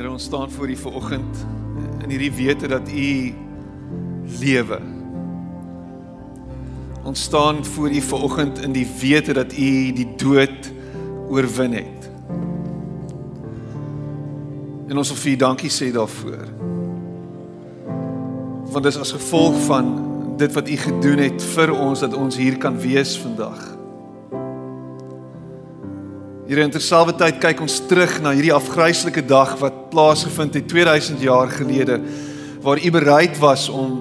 Here ons staan voor U vanoggend in hierdie wete dat U lewe. Ons staan voor U vanoggend in die wete dat U die dood oorwin het. En ons wil vir U dankie sê daarvoor. Want dis as gevolg van dit wat U gedoen het vir ons dat ons hier kan wees vandag. Here in terselfdertyd kyk ons terug na hierdie afgryslike dag wat plaasgevind het 2000 jaar gelede waar U bereid was om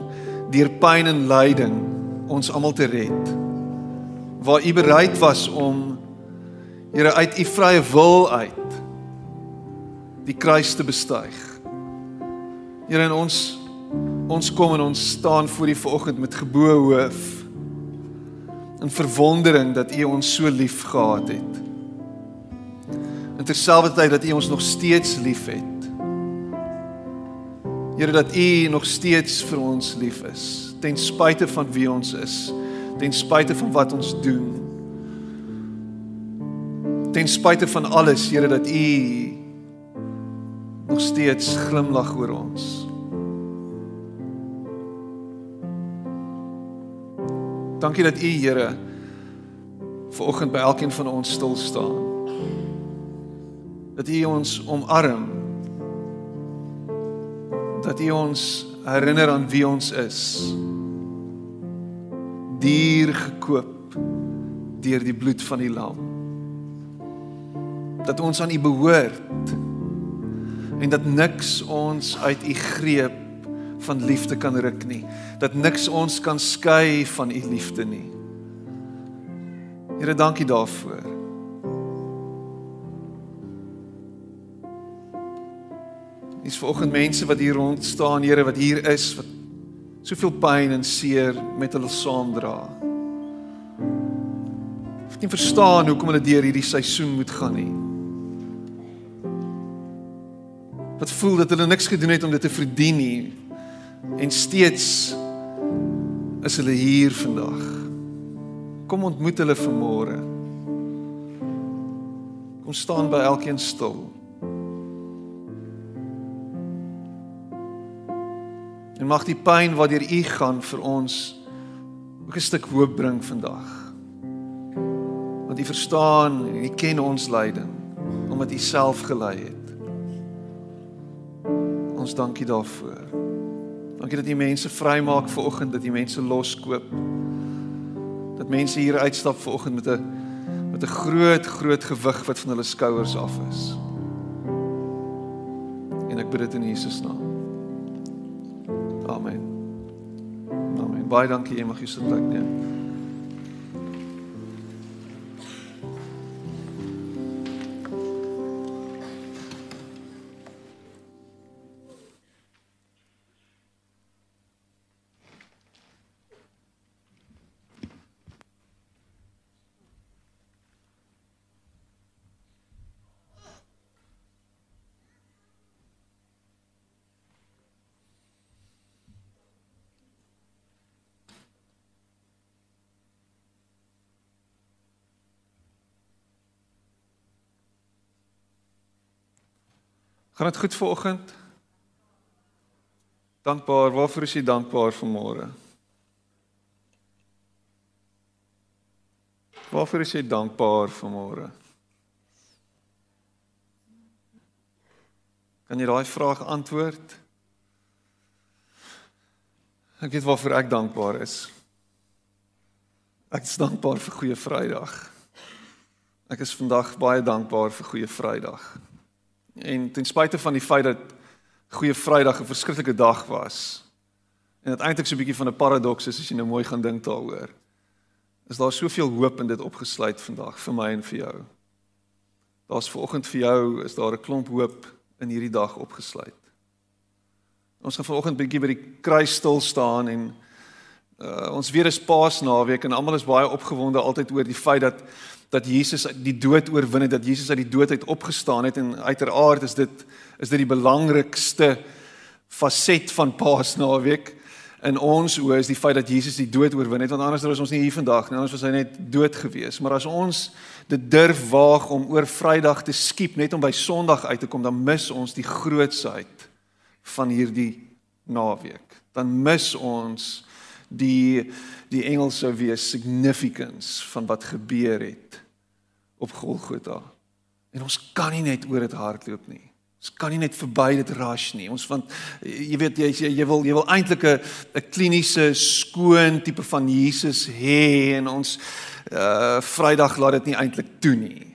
deur pyn en lyding ons almal te red. Waar U bereid was om Here uit U vrye wil uit die kruis te bestyg. Here en ons ons kom en ons staan voor U vanoggend met geboue hoof in verwondering dat U ons so lief gehad het. Terselfdertyd dat U ons nog steeds liefhet. Here dat U nog steeds vir ons lief is, ten spyte van wie ons is, ten spyte van wat ons doen. Ten spyte van alles, Here dat U nog steeds glimlag oor ons. Dankie dat U, Here, vanoggend by elkeen van ons stil staan dat U ons omarm. Dat U ons herinner aan wie ons is. Dier gekoop deur die bloed van die lam. Dat ons aan U behoort en dat niks ons uit U greep van liefde kan ruk nie. Dat niks ons kan skei van U liefde nie. Here, dankie daarvoor. Dis vanoggend mense wat hier rond staan, Here, wat hier is wat soveel pyn en seer met hulle saamdra. Ek kan verstaan hoekom hulle deur hierdie seisoen moet gaan nie. Wat voel dat hulle niks gedoen het om dit te verdien nie en steeds is hulle hier vandag. Kom ontmoet hulle vanmôre. Kom staan by elkeen stil. En mag die pyn wat deur U gaan vir ons ook 'n stuk hoop bring vandag. Want U verstaan en U ken ons lyding omdat U self gelei het. Ons dankie daarvoor. Dankie dat U mense vrymaak vanoggend, dat U mense loskoop. Dat mense hier uitstap vanoggend met 'n met 'n groot groot gewig wat van hulle skouers af is. En ek bid dit in Jesus naam. Amen. Amen. Baie dankie jy mag jy sit plek neem. Gaan dit goed vanoggend? Dankbaar. Waarvoor is jy dankbaar vanmôre? Waarvoor is jy dankbaar vanmôre? Kan jy daai vraag antwoord? Ek weet waarvoor ek dankbaar is. Ek is dankbaar vir goeie Vrydag. Ek is vandag baie dankbaar vir goeie Vrydag. En ten spyte van die feit dat Goeie Vrydag 'n verskriklike dag was en dit eintlik so 'n bietjie van 'n paradoks is as jy nou mooi gaan dink daaroor. Is daar soveel hoop in dit opgesluit vandag vir my en vir jou. Daar's vanoggend vir jou is daar 'n klomp hoop in hierdie dag opgesluit. Ons gaan vanoggend bietjie by die kruis stil staan en uh, ons weer is Paasnaweek en almal is baie opgewonde altyd oor die feit dat dat Jesus die dood oorwin het, dat Jesus uit die dood uit opgestaan het en uiteraard is dit is dit die belangrikste faset van Paasnaweek. in ons oë is die feit dat Jesus die dood oorwin het want anders was ons nie hier vandag nie anders was hy net dood gewees maar as ons dit durf waag om oor Vrydag te skiep net om by Sondag uit te kom dan mis ons die grootsheid van hierdie naweek dan mis ons die die engel sou wees significance van wat gebeur het op Golgotha en ons kan nie net oor dit hardloop nie Ons kan nie net verby dit rush nie. Ons want jy weet jy jy, jy wil jy wil eintlik 'n 'n kliniese skoon tipe van Jesus hê en ons uh Vrydag laat dit nie eintlik toe nie.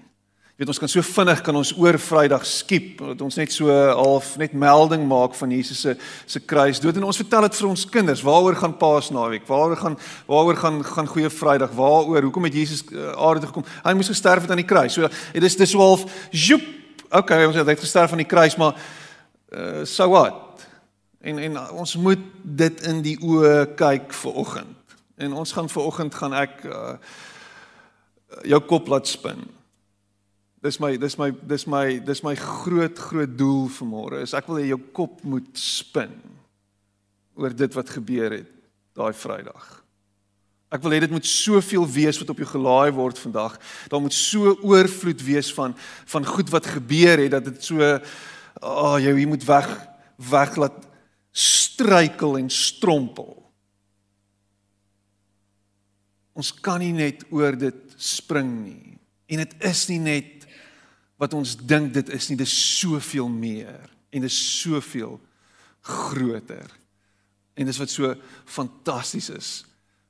Weet ons kan so vinnig kan ons oor Vrydag skiep dat ons net so half net melding maak van Jesus se se kruisdood en ons vertel dit vir ons kinders. Waaroor gaan Paasnaweek? Waaroor gaan waaroor gaan gaan Goeie Vrydag? Waaroor? Hoekom het Jesus uh, aarde toe gekom? Hy moes gesterf het aan die kruis. So dit is dis so half joep okay, ons het uit gesterf aan die kruis, maar uh so wat? En en ons moet dit in die oë kyk vir oggend. En ons gaan vir oggend gaan ek uh jou kop laat spin. Dis my dis my dis my dis my groot groot doel vir môre is ek wil hê jou kop moet spin oor dit wat gebeur het daai Vrydag. Ek wil hê dit moet soveel wees wat op jou gelaai word vandag. Daar moet so oorvloed wees van van goed wat gebeur het dat dit so ag oh, jy jy moet weg weg laat struikel en strompel. Ons kan nie net oor dit spring nie. En dit is nie net wat ons dink dit is nie, dit is soveel meer en dit is soveel groter. En dis wat so fantasties is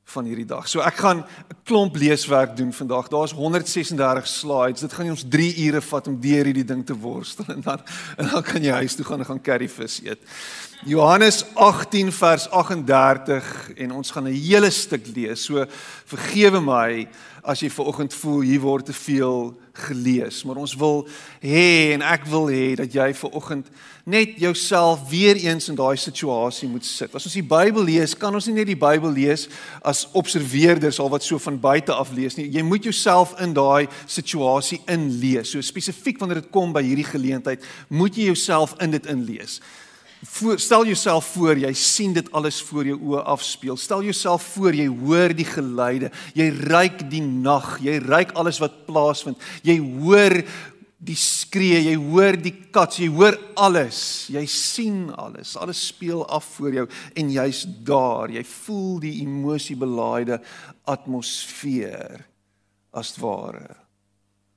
van hierdie dag. So ek gaan 'n klomp leeswerk doen vandag. Daar's 136 slides. Dit gaan ons 3 ure vat om deur hierdie ding te worstel en dan en dan kan jy huis toe gaan en gaan curry vis eet. Johannes 18 vers 38 en ons gaan 'n hele stuk lees. So vergewe my as jy ver oggend voel hier word te veel gelees, maar ons wil hê en ek wil hê dat jy ver oggend net jouself weer eens in daai situasie moet sit. As ons die Bybel lees, kan ons nie net die Bybel lees as observeerders al wat so van buite af lees nie. Jy moet jouself in daai situasie inlees. So spesifiek wanneer dit kom by hierdie geleentheid, moet jy jouself in dit inlees. Voor, stel jouself voor jy sien dit alles voor jou oë afspeel. Stel jouself voor jy hoor die geluide. Jy ruik die nag. Jy ruik alles wat plaasvind. Jy hoor die skree, jy hoor die kat, jy hoor alles. Jy sien alles. Alles speel af voor jou en jy's daar. Jy voel die emosiebelaaide atmosfeer as ware.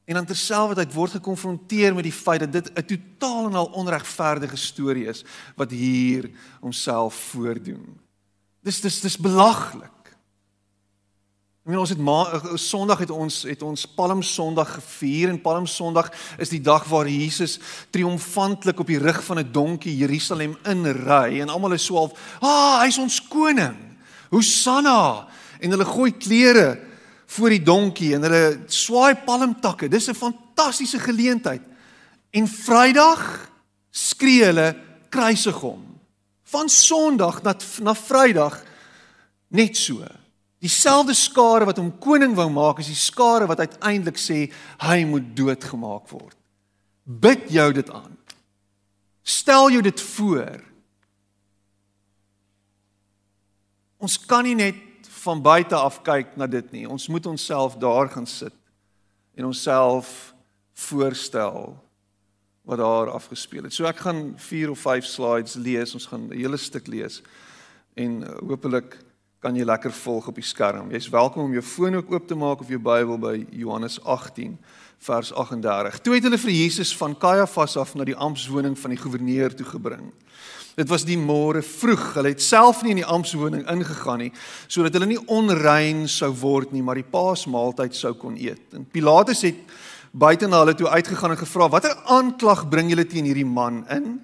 En dan terselfdertyd word gekonfronteer met die feit dat dit 'n totaal en al onregverdige storie is wat hier homself voordoen. Dis dis dis belaglik. Ek meen ons het ma eh, Sondag het ons het ons Palm Sondag gevier en Palm Sondag is die dag waar Jesus triomfantelik op die rug van 'n donkie Jerusalem inry en almal is so half, "Ah, hy's ons koning." Hosanna! En hulle gooi klere voor die donkie en hulle swaai palmtakke. Dis 'n fantastiese geleentheid. En Vrydag skree hulle kruisig hom. Van Sondag na na Vrydag net so. Dieselfde skare wat hom koning wou maak, is die skare wat uiteindelik sê hy moet doodgemaak word. Bid jou dit aan. Stel jou dit voor. Ons kan nie net van buite af kyk na dit nie. Ons moet onsself daar gaan sit en onsself voorstel wat daar afgespeel het. So ek gaan 4 of 5 slides lees. Ons gaan 'n hele stuk lees en hopelik kan jy lekker volg op die skerm. Jy's welkom om jou foon ook oop te maak of jou Bybel by Johannes 18 vers 38. Toe het hulle vir Jesus van Kajafas af na die amptswoning van die goewerneur toe gebring. Dit was die môre vroeg. Hulle het self nie in die amptswoning ingegaan nie sodat hulle nie onrein sou word nie, maar die Paasmaaltyd sou kon eet. En Pilatus het buite na hulle toe uitgegaan en gevra: "Watter aanklag bring julle teen hierdie man in?"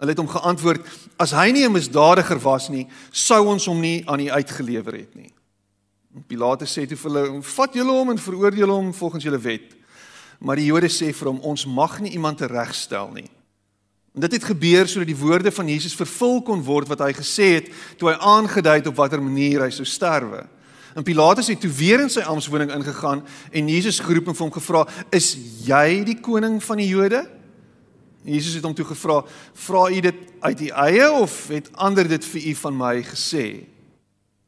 Hulle het hom geantwoord: "As hy nie 'n misdadiger was nie, sou ons hom nie aan u uitgelewer het nie." En Pilatus sê toe vir hulle: "Vat julle hom en veroordeel hom volgens julle wet." Maar die Jode sê vir hom: "Ons mag nie iemand teregstel nie." En dit het gebeur sodat die woorde van Jesus vervul kon word wat hy gesê het toe hy aangedui het op watter manier hy sou sterwe. En Pilatus het toe weer in sy amptswoning ingegaan en Jesus geroep en vir hom gevra: "Is jy die koning van die Jode?" Jesus het hom toe gevra: "Vra u dit uit u eie of het ander dit vir u van my gesê?"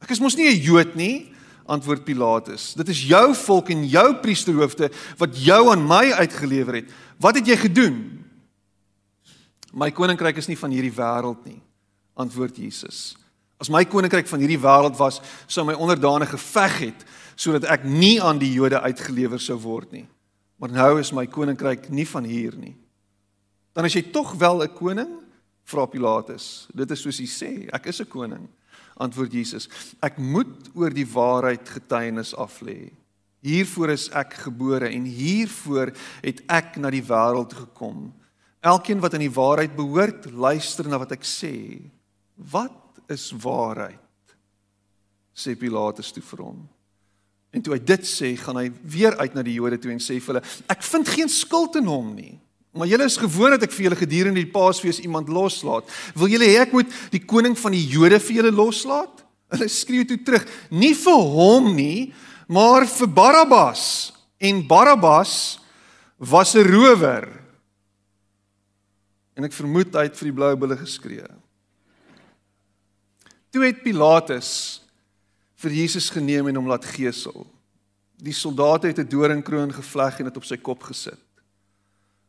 Ek is mos nie 'n Jood nie, antwoord Pilatus. Dit is jou volk en jou priesterhoofde wat jou aan my uitgelewer het. Wat het jy gedoen? My koninkryk is nie van hierdie wêreld nie, antwoord Jesus. As my koninkryk van hierdie wêreld was, sou my onderdane geveg het sodat ek nie aan die Jode uitgelewer sou word nie. Maar nou is my koninkryk nie van hier nie dan is jy tog wel 'n koning? Vra Pilatus. Dit is soos hy sê, ek is 'n koning. Antwoord Jesus. Ek moet oor die waarheid getuienis af lê. Hiervoor is ek gebore en hiervoor het ek na die wêreld gekom. Elkeen wat aan die waarheid behoort, luister na wat ek sê. Wat is waarheid? sê Pilatus toe vir hom. En toe hy dit sê, gaan hy weer uit na die Jode toe en sê vir hulle: "Ek vind geen skuld in hom nie." Maar julle is gewoond dat ek vir julle gedurende die Paasfees iemand loslaat. Wil julle hê ek moet die koning van die Jode vir julle loslaat? Hulle skreeu toe terug, nie vir hom nie, maar vir Barabbas. En Barabbas was 'n rower. En ek vermoed hy het vir die blou bulle geskree. Toe het Pilatus vir Jesus geneem en hom laat gesel. Die soldate het 'n doringkroon gevleg en dit op sy kop gesit.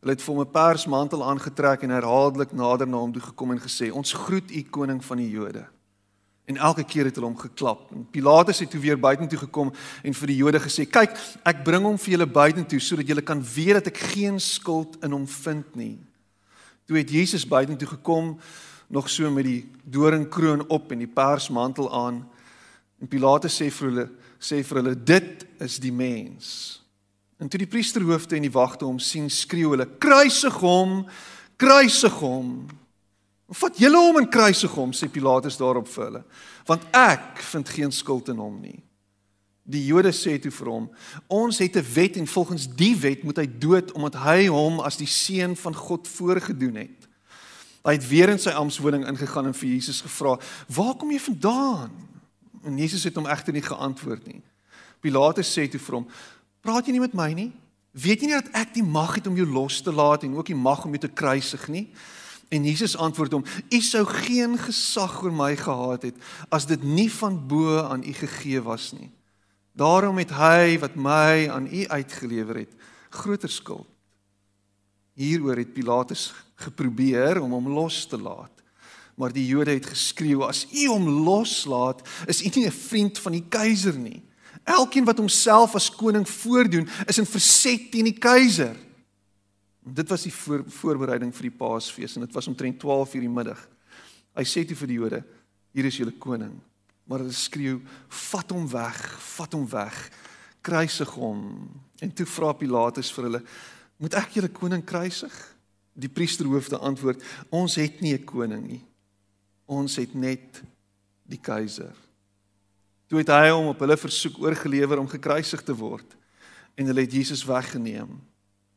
Hulle het vir hom 'n persmantel aangetrek en herhaaldelik nader na hom toe gekom en gesê: "Ons groet u koning van die Jode." En elke keer het hulle hom geklap. En Pilatus het toe weer buitentoe gekom en vir die Jode gesê: "Kyk, ek bring hom vir julle buitentoe sodat julle kan weet dat ek geen skuld in hom vind nie." Toe het Jesus buitentoe gekom nog so met die doringkroon op en die persmantel aan. En Pilatus sê vir hulle sê vir hulle: "Dit is die mens." En toe die priesterhoofde en die wagte hom sien, skreeu hulle: "Kruisig hom! Kruisig hom!" "Vat julle hom en kruisig hom," sê Pilatus daarop vir hulle, "want ek vind geen skuld in hom nie." Die Jode sê toe vir hom: "Ons het 'n wet en volgens die wet moet hy dood omdat hy hom as die seun van God voorgedoen het." Hy het weer in sy amptswoning ingegaan en vir Jesus gevra: "Waar kom jy vandaan?" En Jesus het hom egter nie geantwoord nie. Pilatus sê toe vir hom: Praat jy nie met my nie? Weet jy nie dat ek die mag het om jou los te laat en ook die mag om jou te kruisig nie? En Jesus antwoord hom: U sou geen gesag oor my gehad het as dit nie van bo aan u gegee was nie. Daarom het hy wat my aan u uitgelewer het, groter skuld. Hieroor het Pilatus geprobeer om hom los te laat. Maar die Jode het geskreeu: As u hom loslaat, is u nie 'n vriend van die keiser nie. Elkeen wat homself as koning voordoen, is in verset teen die keiser. Dit was die voor, voorbereiding vir die Paasfees en dit was omtrent 12 uur die middag. Hy sê toe vir die Jode: "Hier is julle koning." Maar hulle skreeu: "Vat hom weg, vat hom weg. Kruisig hom." En toe vra Pilatus vir hulle: "Moet ek julle koning kruisig?" Die priesterhoofde antwoord: "Ons het nie 'n koning nie. Ons het net die keiser." Toe het hy hom op hulle versoek oorgelewer om gekruisig te word en hulle het Jesus weggeneem.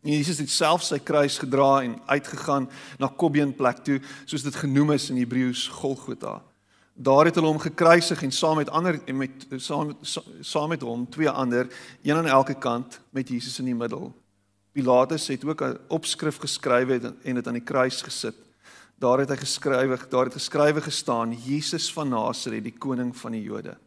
En Jesus het self sy kruis gedra en uitgegaan na Kobbeen plek toe, soos dit genoem is in Hebreëus Golgotha. Daar het hulle hom gekruisig en saam met ander en met saam saam met hom twee ander, een aan elke kant met Jesus in die middel. Pilatus het ook 'n opskrif geskrywe en dit aan die kruis gesit. Daar het hy geskrywe, daar het geskrywe gestaan: Jesus van Nasaret, die koning van die Jode.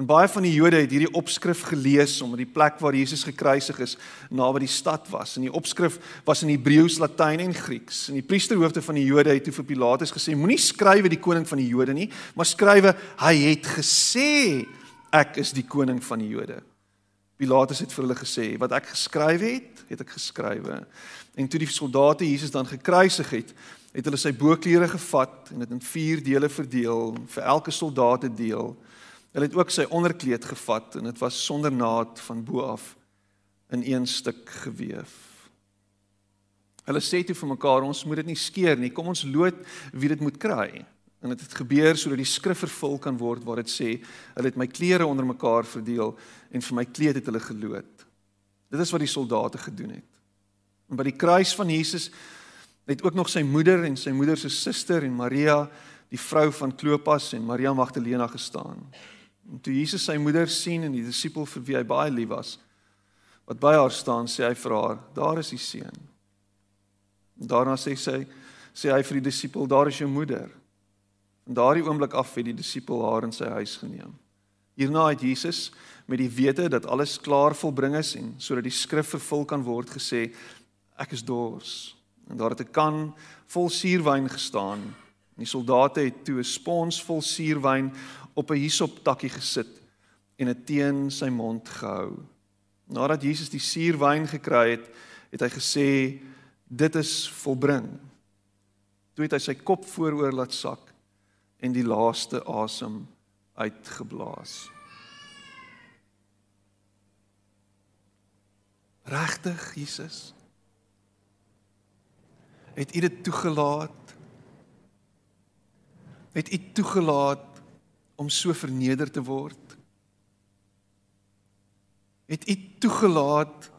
En baie van die Jode het hierdie opskrif gelees omdat die plek waar Jesus gekruisig is naby die stad was. En die opskrif was in Hebreëus, Latyn en Grieks. En die priesterhoofde van die Jode het toe vir Pilatus gesê: "Moenie skrywe die koning van die Jode nie, maar skrywe hy het gesê ek is die koning van die Jode." Pilatus het vir hulle gesê: "Wat ek geskryf het, het ek geskrywe." En toe die soldate Jesus dan gekruisig het, het hulle sy boklere gevat en dit in 4 dele verdeel vir elke soldaat 'n deel. Hulle het ook sy onderkleed gevat en dit was sonder naad van bo af in een stuk gewewe. Hulle sê toe vir mekaar ons moet dit nie skeer nie. Kom ons loot wie dit moet kry. En dit het gebeur sodat die skrif vervul kan word waar dit sê hulle het my klere onder mekaar verdeel en vir my kleed het hulle geloot. Dit is wat die soldate gedoen het. En by die kruis van Jesus het ook nog sy moeder en sy moeder se suster en Maria, die vrou van Klopas en Maria Magdalena gestaan. En toe Jesus sy moeder sien en die disipel vir wie hy baie lief was, wat by haar staan, sê hy vir haar: "Daar is die seun." Daarna sê sy sê hy vir die disipel, daar is jou moeder. En daardie oomblik af het die disipel haar in sy huis geneem. Hierna het Jesus met die wete dat alles klaar volbring is en sodat die skrif vervul kan word gesê ek is dors. En daar het 'n kan vol suurwyn gestaan. Die soldate het toe 'n spons vol suurwyn op 'n hisop takkie gesit en dit teen sy mond gehou. Nadat Jesus die suurwyn gekry het, het hy gesê dit is volbring. Toe het hy sy kop vooroor laat sak en die laaste asem uitgeblaas. Regtig Jesus? Het U dit toegelaat? Het U toegelaat om so verneder te word? Het U toegelaat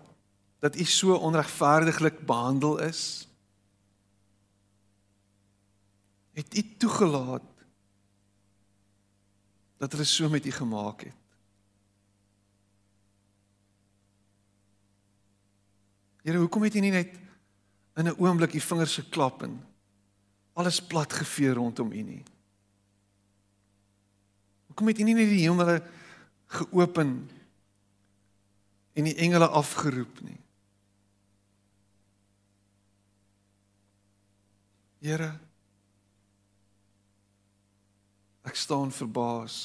dat U so onregverdiglik behandel is? Het U toegelaat dat hulle so met U gemaak het? Here, hoekom het U nie net in 'n oomblik U vingers geklap en alles plat gevee rondom U nie? Hoekom het U nie net die hemele geopen en die engele afgeroep nie. Here ek staan verbaas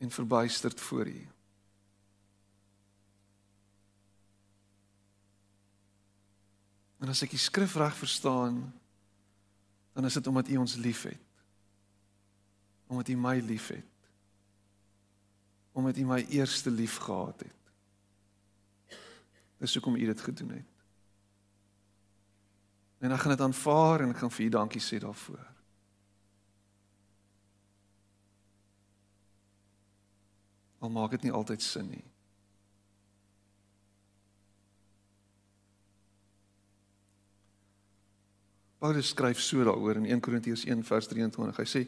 en verbuisterd voor U. En as ek die skrif reg verstaan, dan is dit omdat U ons liefhet. Omdat U my liefhet. Omdat U my eerste lief gehad het. Dis hoekom u dit gedoen het. En ek gaan dit aanvaar en ek gaan vir u dankie sê daarvoor. Al maak dit nie altyd sin nie. Paulus skryf so daaroor in 1 Korintiërs 1 vers 23. Hy sê: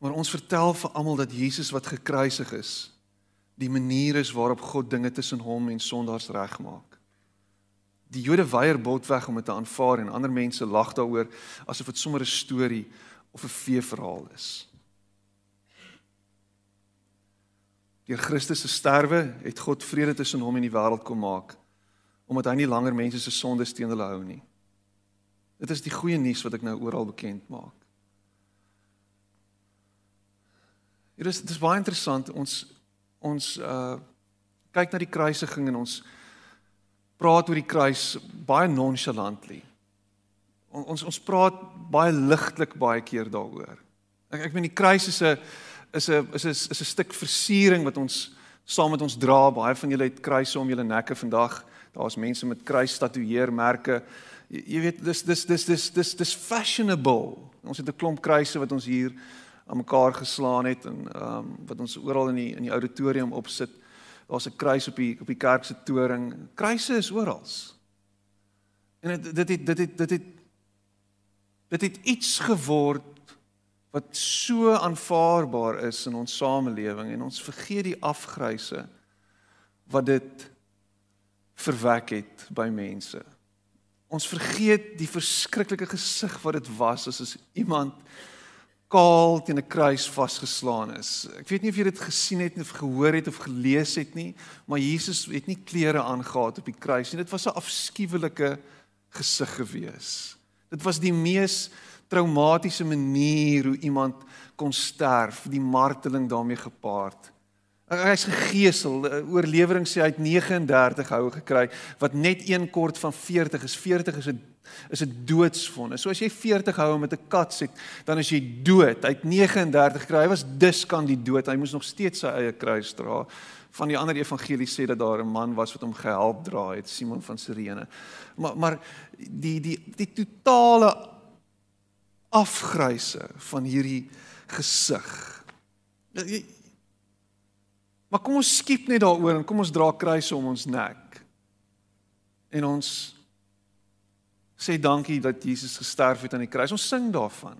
"Maar ons vertel vir almal dat Jesus wat gekruisig is, die manier is waarop God dinge tussen hom en sondaars regmaak. Die Jode weier botweg om dit te aanvaar en ander mense lag daaroor asof dit sommer 'n storie of 'n feeverhaal is. Deur Christus se sterwe het God vrede tussen hom en die wêreld kom maak omdat hy nie langer mense se sondes teen hulle hou nie. Dit is die goeie nuus wat ek nou oral bekend maak. Dit is dit is baie interessant ons ons uh kyk na die kruisiging en ons praat oor die kruis baie nonchalantly. Ons ons praat baie ligtelik baie keer daaroor. Ek ek meen die kruis is 'n is 'n is 'n is 'n stuk versiering wat ons saam met ons dra. Baie van julle het kruise om julle nekke vandag. Daar's mense met kruis tatoeëermerke. Jy, jy weet dis dis dis dis dis dis fashionable. Ons het 'n klomp kruise wat ons hier aan mekaar geslaan het en ehm um, wat ons oral in die in die auditorium opsit. Daar's 'n kruis op die op die kerk se toring. Kruise is oral. En dit dit het dit het dit het dit het iets geword wat so aanvaarbaar is in ons samelewing en ons vergeet die afgryse wat dit verwek het by mense. Ons vergeet die verskriklike gesig wat dit was as iemand kaal teen 'n kruis vasgeslaan is. Ek weet nie of jy dit gesien het of gehoor het of gelees het nie, maar Jesus het nie klere aangetree op die kruis nie. Dit was 'n afskuwelike gesig gewees. Dit was die mees traumatiese manier hoe iemand kon sterf, die marteling daarmee gepaard. Hy's gegeesel. Oorlewering sê hy het 39 houe gekry wat net een kort van 40 is. 40 is 'n is 'n doodsvonnis. So as jy 40 houe met 'n kat sit, dan is jy dood. Hy het 39 gekry. Hy was dus kan die dood. Hy moes nog steeds sy eie kruis dra. Van die ander evangelie sê dat daar 'n man was wat hom gehelp dra het, Simon van Sirene. Maar maar die die die totale afgryse van hierdie gesig. Maar kom ons skiep net daaroor en kom ons dra kruise om ons nek. En ons sê dankie dat Jesus gesterf het aan die kruis. Ons sing daarvan.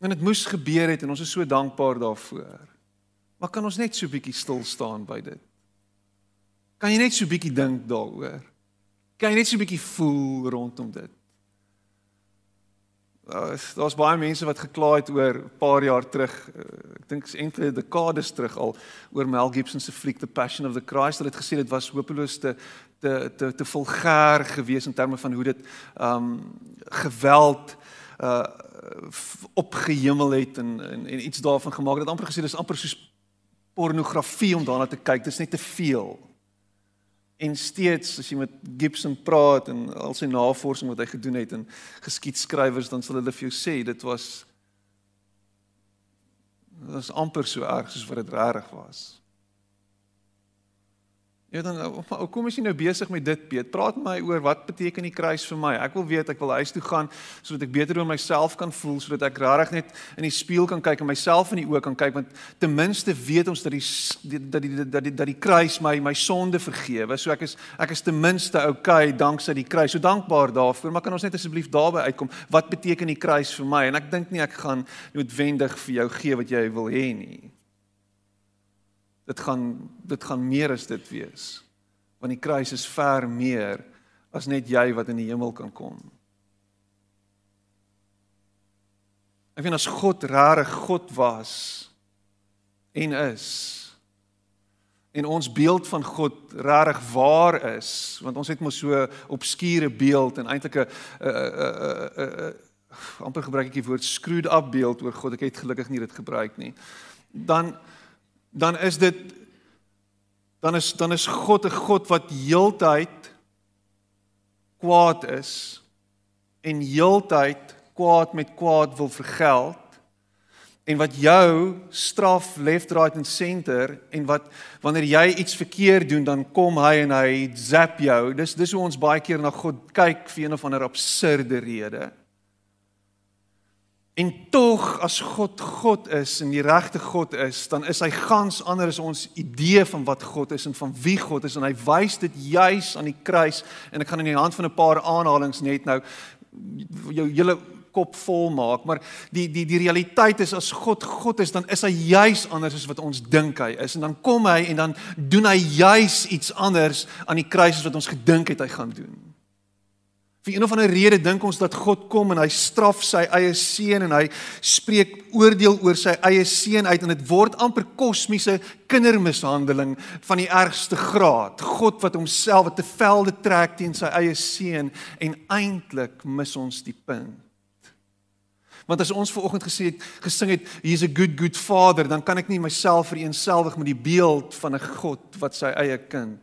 En dit moes gebeur het en ons is so dankbaar daarvoor. Maar kan ons net so bietjie stil staan by dit? Kan jy net so bietjie dink daaroor? Kan jy net so bietjie voel rondom dit? Daar's daar's baie mense wat gekla het oor 'n paar jaar terug, eh, ek dink enkele dekades terug al oor Mel Gibson se fliek The Passion of the Christ. Hulle het gesê dit was hopeloos te te te te vulgair geweest in terme van hoe dit um geweld uh opgehemel het en, en en iets daarvan gemaak het. amper gesê dis amper soos pornografie om daarna te kyk. Dit is net te veel. En steeds as jy met Gibson praat en al sy navorsing wat hy gedoen het en geskiedskrywers dan sal hulle vir jou sê dit was dit was amper so erg soos wat dit regtig was. Ja dan ou kom as jy nou besig met dit Piet, praat met my oor wat beteken die kruis vir my. Ek wil weet, ek wil huis toe gaan sodat ek beter oor myself kan voel, sodat ek regtig net in die spieël kan kyk en myself in die oë kan kyk want ten minste weet ons dat die dat die dat die dat die kruis my my sonde vergewe. So ek is ek is ten minste okay danksy die kruis. So dankbaar daarvoor. Maar kan ons net asseblief daarby uitkom? Wat beteken die kruis vir my? En ek dink nie ek gaan noodwendig vir jou gee wat jy wil hê nie. Dit gaan dit gaan meer as dit wees. Want die kruis is ver meer as net jy wat in die hemel kan kom. Ek weet as God regtig God was en is en ons beeld van God regtig waar is, want ons het mos so obskure beeld en eintlik 'n 'n 'n 'n amper gebruik ek die woord screwed up beeld oor God. Ek het gelukkig nie dit gebruik nie. Dan dan is dit dan is dan is God 'n God wat heeltyd kwaad is en heeltyd kwaad met kwaad wil vergeld en wat jou straf left right and center en wat wanneer jy iets verkeerd doen dan kom hy en hy zap jou. Dis dis hoe ons baie keer na God kyk vir een of ander absurde rede En tog as God God is en die regte God is, dan is hy gans anders as ons idee van wat God is en van wie God is. En hy wys dit juis aan die kruis. En ek gaan in die hand van 'n paar aanhalings net nou jou hele kop vol maak, maar die die die realiteit is as God God is, dan is hy juis anders as wat ons dink hy is. En dan kom hy en dan doen hy juis iets anders aan die kruis as wat ons gedink het hy gaan doen. Vir een of ander rede dink ons dat God kom en hy straf sy eie seun en hy spreek oordeel oor sy eie seun uit en dit word amper kosmiese kindermishandeling van die ergste graad. God wat homself te velde trek teen sy eie seun en eintlik mis ons die punt. Want as ons ver oggend gesê het gesing het he's a good good father, dan kan ek nie myself vereenselwig met die beeld van 'n God wat sy eie kind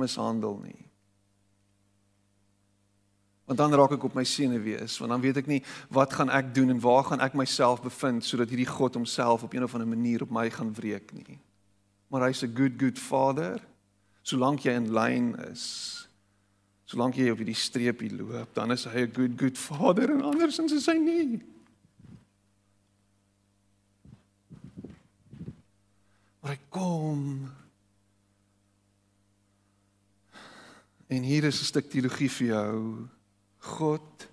mishandel nie want dan raak ek op my senuwees want dan weet ek nie wat gaan ek doen en waar gaan ek myself bevind sodat hierdie God homself op een of ander manier op my gaan wreek nie. Maar hy's 'n good good father. Solank jy in lyn is solank jy op hierdie streepie loop dan is hy 'n good good father en andersins is hy nie. Maar hy kom. En hier is 'n stuk teologie vir jou. God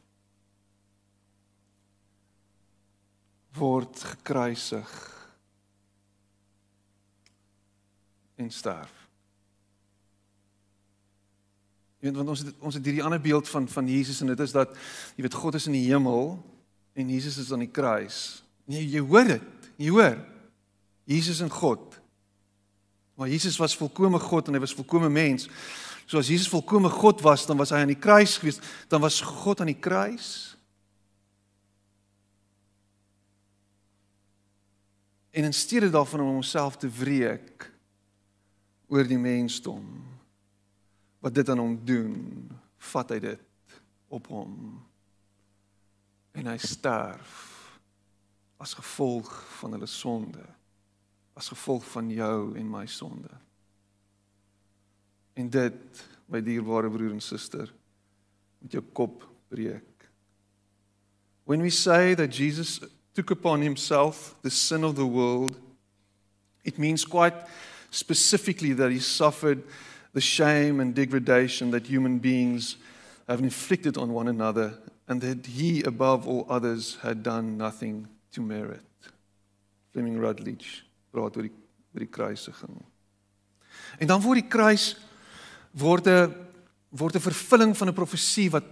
word gekruisig en sterf. Jy weet want ons het ons het hierdie ander beeld van van Jesus en dit is dat jy weet God is in die hemel en Jesus is aan die kruis. Nee, jy hoor dit. Jy hoor. Jesus en God. Maar Jesus was volkomme God en hy was volkomme mens. So as Jesus volkomme God was, dan was hy aan die kruis gewees, dan was God aan die kruis. En in steede daarvan om homself te wreek oor die mensdom wat dit aan hom doen, vat hy dit op hom. En hy sterf as gevolg van hulle sonde, as gevolg van jou en my sonde. En dit, my dierbare broer en suster, met jou kop breek. When we say that Jesus took upon himself the sin of the world, it means quite specifically that he suffered the shame and degradation that human beings have inflicted on one another and that he above all others had done nothing to merit. Fleming Rutledge praat oor die oor die kruisiging. En dan word die kruis word 'n word 'n vervulling van 'n profesie wat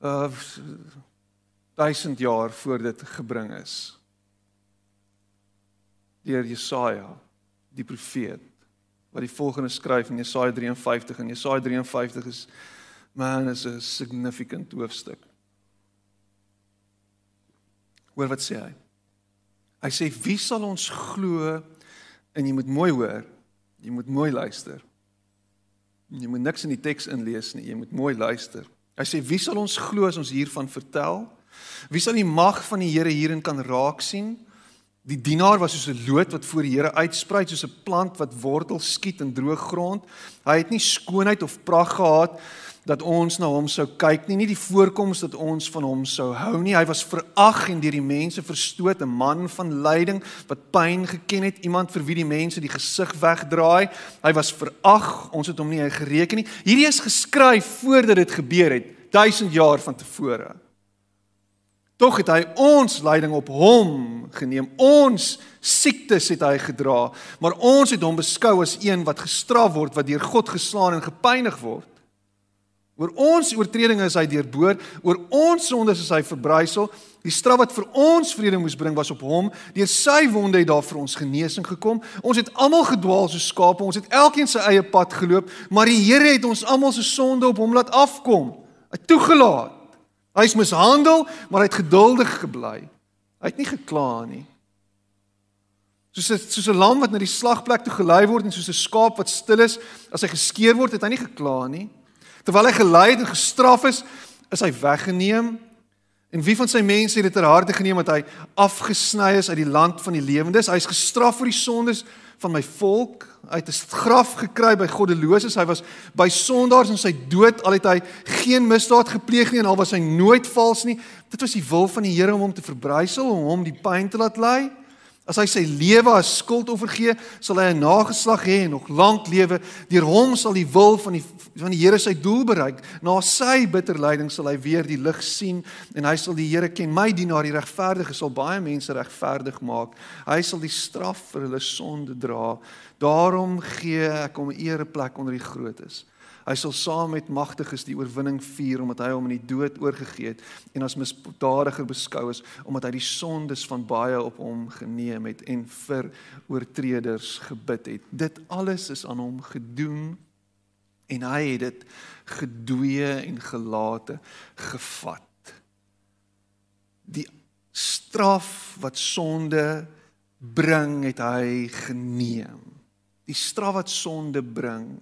uh duisend jaar voor dit gebring is. Deur Jesaja, die profeet, wat die volgende skryf in Jesaja 53 en Jesaja 53 is man is 'n significant hoofstuk. Hoor wat sê hy? Hy sê wie sal ons glo en jy moet mooi hoor. Jy moet mooi luister. Jy moet niks in die teks inlees nie, jy moet mooi luister. Hy sê wie sal ons glo as ons hiervan vertel? Wie sal die mag van die Here hierin kan raak sien? Die dienaar was soos 'n loot wat voor die Here uitsprei, soos 'n plant wat wortel skiet in droë grond. Hy het nie skoonheid of pragt gehad dat ons na hom sou kyk nie, nie die voorkoms dat ons van hom sou hou nie. Hy was verag en deur die mense verstoot, 'n man van lyding wat pyn geken het, iemand vir wie die mense die gesig wegdraai. Hy was verag, ons het hom nie gereken nie. Hierdie is geskryf voordat dit gebeur het, duisend jaar van tevore. Tog het hy ons lyding op hom geneem. Ons siektes het hy gedra, maar ons het hom beskou as een wat gestraf word, wat deur God geslaan en gepynig word. Oor ons oortredinge is hy deurboor, oor ons sondes is hy verbrysel. Die straf wat vir ons vrede moes bring was op hom. Deur sy wonde het daar vir ons genesing gekom. Ons het almal gedwaal soos skape, ons het elkeen sy eie pad geloop, maar die Here het ons almal se sonde op hom laat afkom. Hy toegelaat Hy is mishandel, maar hy het geduldig gebly. Hy het nie gekla nie. Soos 'n soos 'n lam wat na die slagplek toe gelei word en soos 'n skaap wat stil is as hy geskeer word, het hy nie gekla nie. Terwyl hy gelei en gestraf is, is hy weggeneem. En wie van sy mense het dit ter harte geneem dat hy afgesny is uit die land van die lewendes? Hy is gestraf vir die sondes van my volk uit 'n graf gekry by goddeloses. Hy was by sondaars en sy dood al het hy geen misdaad gepleeg nie en al was hy nooit vals nie. Dit was die wil van die Here om hom te verbrysel, om hom die pyn te laat ly. As hy sy lewe as skuldoffer gee, sal hy 'n nageslag hê en nog lank lewe. Deur hom sal die wil van die van die Here sy doel bereik. Na sy bitter lyding sal hy weer die lig sien en hy sal die Here ken. My dienaar, die regverdige, sal baie mense regverdig maak. Hy sal die straf vir hulle sonde dra. Daarom gee ek hom 'n ereplek onder die grootes. Hy sal saam met magtiges die oorwinning vier omdat hy hom in die dood oorgegee het en as misdadiger beskou is omdat hy die sondes van baie op hom geneem het en vir oortreders gebid het. Dit alles is aan hom gedoen en hy het dit gedoeye en gelate gevat. Die straf wat sonde bring het hy geneem. Die straf wat sonde bring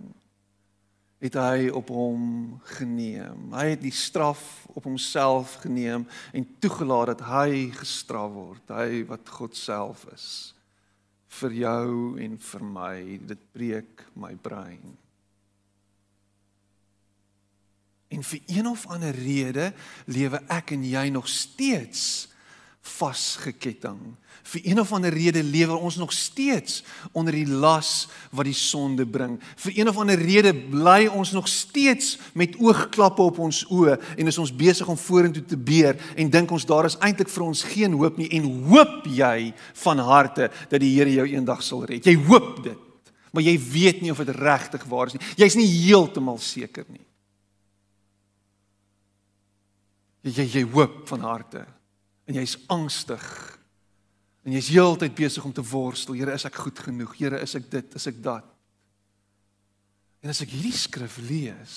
het hy op hom geneem. Hy het die straf op homself geneem en toegelaat dat hy gestraf word, hy wat God self is vir jou en vir my. Dit breek my brein. En vir een of ander rede lewe ek en jy nog steeds vasgeketting Vir een of ander rede lewe ons nog steeds onder die las wat die sonde bring. Vir een of ander rede bly ons nog steeds met oogklappe op ons oë en is ons besig om vorentoe te beer en dink ons daar is eintlik vir ons geen hoop nie en hoop jy van harte dat die Here jou eendag sal red. Jy hoop dit. Maar jy weet nie of dit regtig waar is nie. Jy's nie heeltemal seker nie. Jy jy, hoop van harte en jy's angstig En jy's heeltyd besig om te worstel. Here, is ek goed genoeg? Here, is ek dit? Is ek dat? En as ek hierdie skrif lees,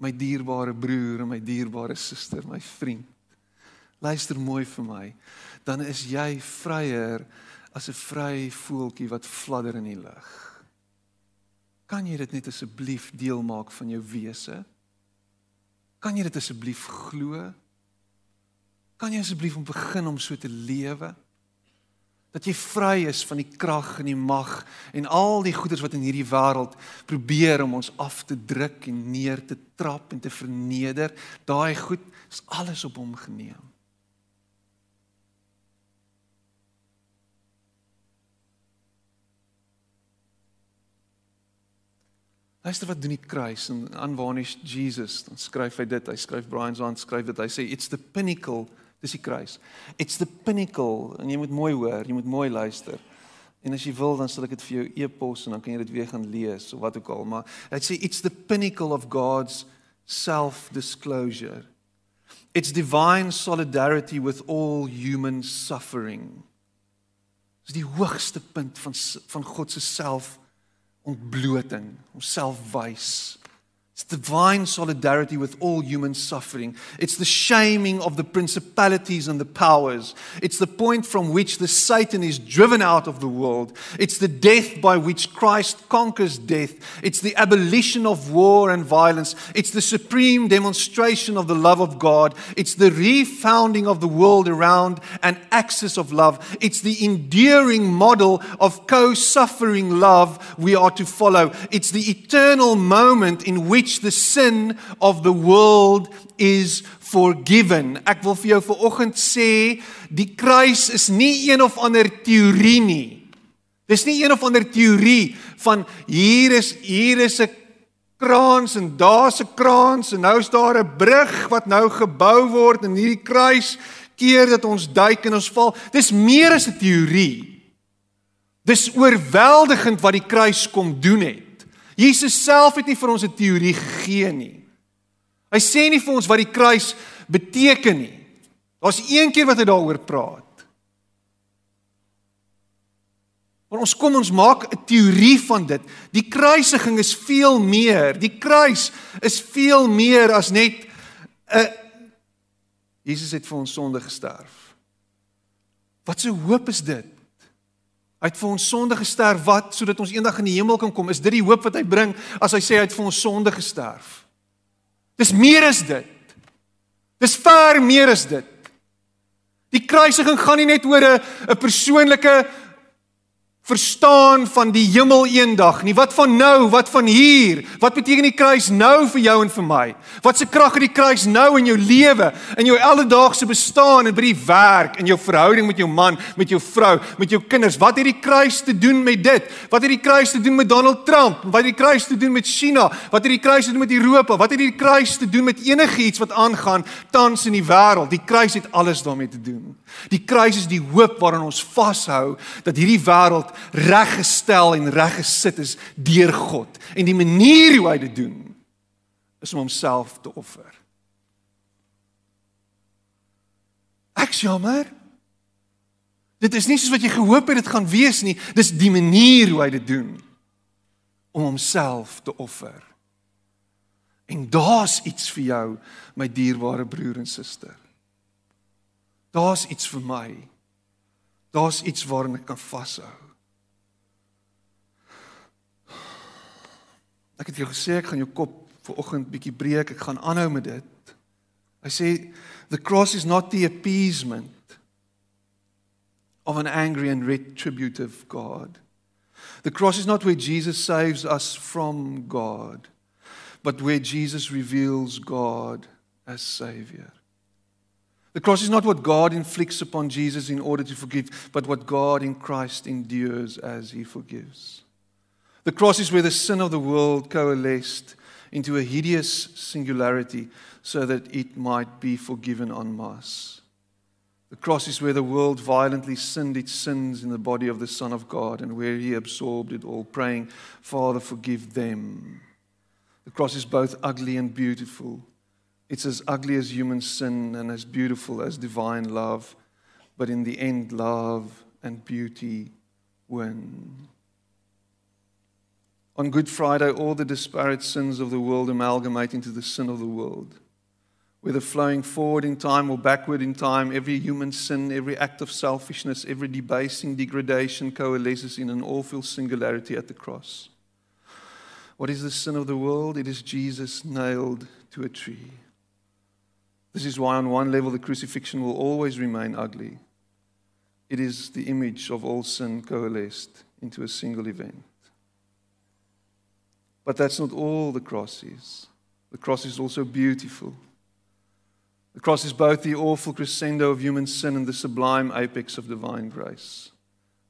my dierbare broer en my dierbare suster, my vriend, luister mooi vir my, dan is jy vryer as 'n vry voeltjie wat fladder in die lug. Kan jy dit net asseblief deel maak van jou wese? Kan jy dit asseblief glo? Kan jy asseblief om begin om so te lewe? Dat jy vry is van die krag en die mag en al die goeders wat in hierdie wêreld probeer om ons af te druk en neer te trap en te verneder. Daai goed is alles op hom geneem. Luister wat doen die kruis en unvarnished Jesus. Dan skryf hy dit. Hy skryf Brian Zahn skryf dit. Hy sê it's the pinnacle Dis die kruis. It's the pinnacle en jy moet mooi hoor, jy moet mooi luister. En as jy wil dan sal ek dit vir jou e-pos en dan kan jy dit weer gaan lees of wat ook al, maar hy sê it's the pinnacle of God's self-disclosure. It's divine solidarity with all human suffering. Dis die hoogste punt van van God se self ontbloting, homself wys. It's divine solidarity with all human suffering. It's the shaming of the principalities and the powers. It's the point from which the Satan is driven out of the world. It's the death by which Christ conquers death. It's the abolition of war and violence. It's the supreme demonstration of the love of God. It's the refounding of the world around an axis of love. It's the enduring model of co-suffering love we are to follow. It's the eternal moment in which which the sin of the world is forgiven. Ek wil vir jou vanoggend sê, die kruis is nie een of ander teorie nie. Dis nie een of ander teorie van hier is hier is 'n kraans en daar's 'n kraans en nou is daar 'n brug wat nou gebou word en hierdie kruis keer dat ons duik en ons val. Dis meer as 'n teorie. Dis oorweldigend wat die kruis kom doen het. Jesus self het nie vir ons 'n teorie gegee nie. Hy sê nie vir ons wat die kruis beteken nie. Daar's een keer wat hy daaroor praat. Maar ons kom ons maak 'n teorie van dit. Die kruisiging is veel meer. Die kruis is veel meer as net 'n Jesus het vir ons sonde gesterf. Wat 'n hoop is dit? Hy het vir ons sonde gesterf wat sodat ons eendag in die hemel kan kom. Is dit die hoop wat hy bring as hy sê hy het vir ons sonde gesterf? Dis meer as dit. Dis ver meer as dit. Die kruisiging gaan nie net oor 'n 'n persoonlike verstaan van die hemel eendag nie. Wat van nou? Wat van hier? Wat beteken die kruis nou vir jou en vir my? Wat se krag het die kruis nou in jou lewe, in jou alledaagse bestaan en by die werk, in jou verhouding met jou man, met jou vrou, met jou kinders? Wat het die kruis te doen met dit? Wat het die kruis te doen met Donald Trump? Wat het die kruis te doen met China? Wat het die kruis te doen met Europa? Wat het die kruis te doen met enigiets wat aangaan tans in die wêreld? Die kruis het alles daarmee te doen. Die kruis is die hoop waaraan ons vashou dat hierdie wêreld reggestel en reggesit is deur God. En die manier hoe hy dit doen is om homself te offer. Ek jammer. Dit is nie soos wat jy gehoop het dit gaan wees nie. Dis die manier hoe hy dit doen om homself te offer. En daar's iets vir jou, my dierbare broer en suster. Daar's iets vir my. Daar's iets waaraan ek kan vashou. Ek het jou gesê ek gaan jou kop vir oggend bietjie breek. Ek gaan aanhou met dit. Hy sê the cross is not the appeasement of an angry and retributive God. The cross is not where Jesus saves us from God, but where Jesus reveals God as savior. The cross is not what God inflicts upon Jesus in order to forgive, but what God in Christ endures as he forgives. The cross is where the sin of the world coalesced into a hideous singularity so that it might be forgiven en masse. The cross is where the world violently sinned its sins in the body of the Son of God and where he absorbed it all, praying, Father, forgive them. The cross is both ugly and beautiful. It's as ugly as human sin and as beautiful as divine love, but in the end, love and beauty win. On Good Friday, all the disparate sins of the world amalgamate into the sin of the world. Whether flowing forward in time or backward in time, every human sin, every act of selfishness, every debasing degradation coalesces in an awful singularity at the cross. What is the sin of the world? It is Jesus nailed to a tree. This is why, on one level, the crucifixion will always remain ugly. It is the image of all sin coalesced into a single event. But that's not all the cross is. The cross is also beautiful. The cross is both the awful crescendo of human sin and the sublime apex of divine grace.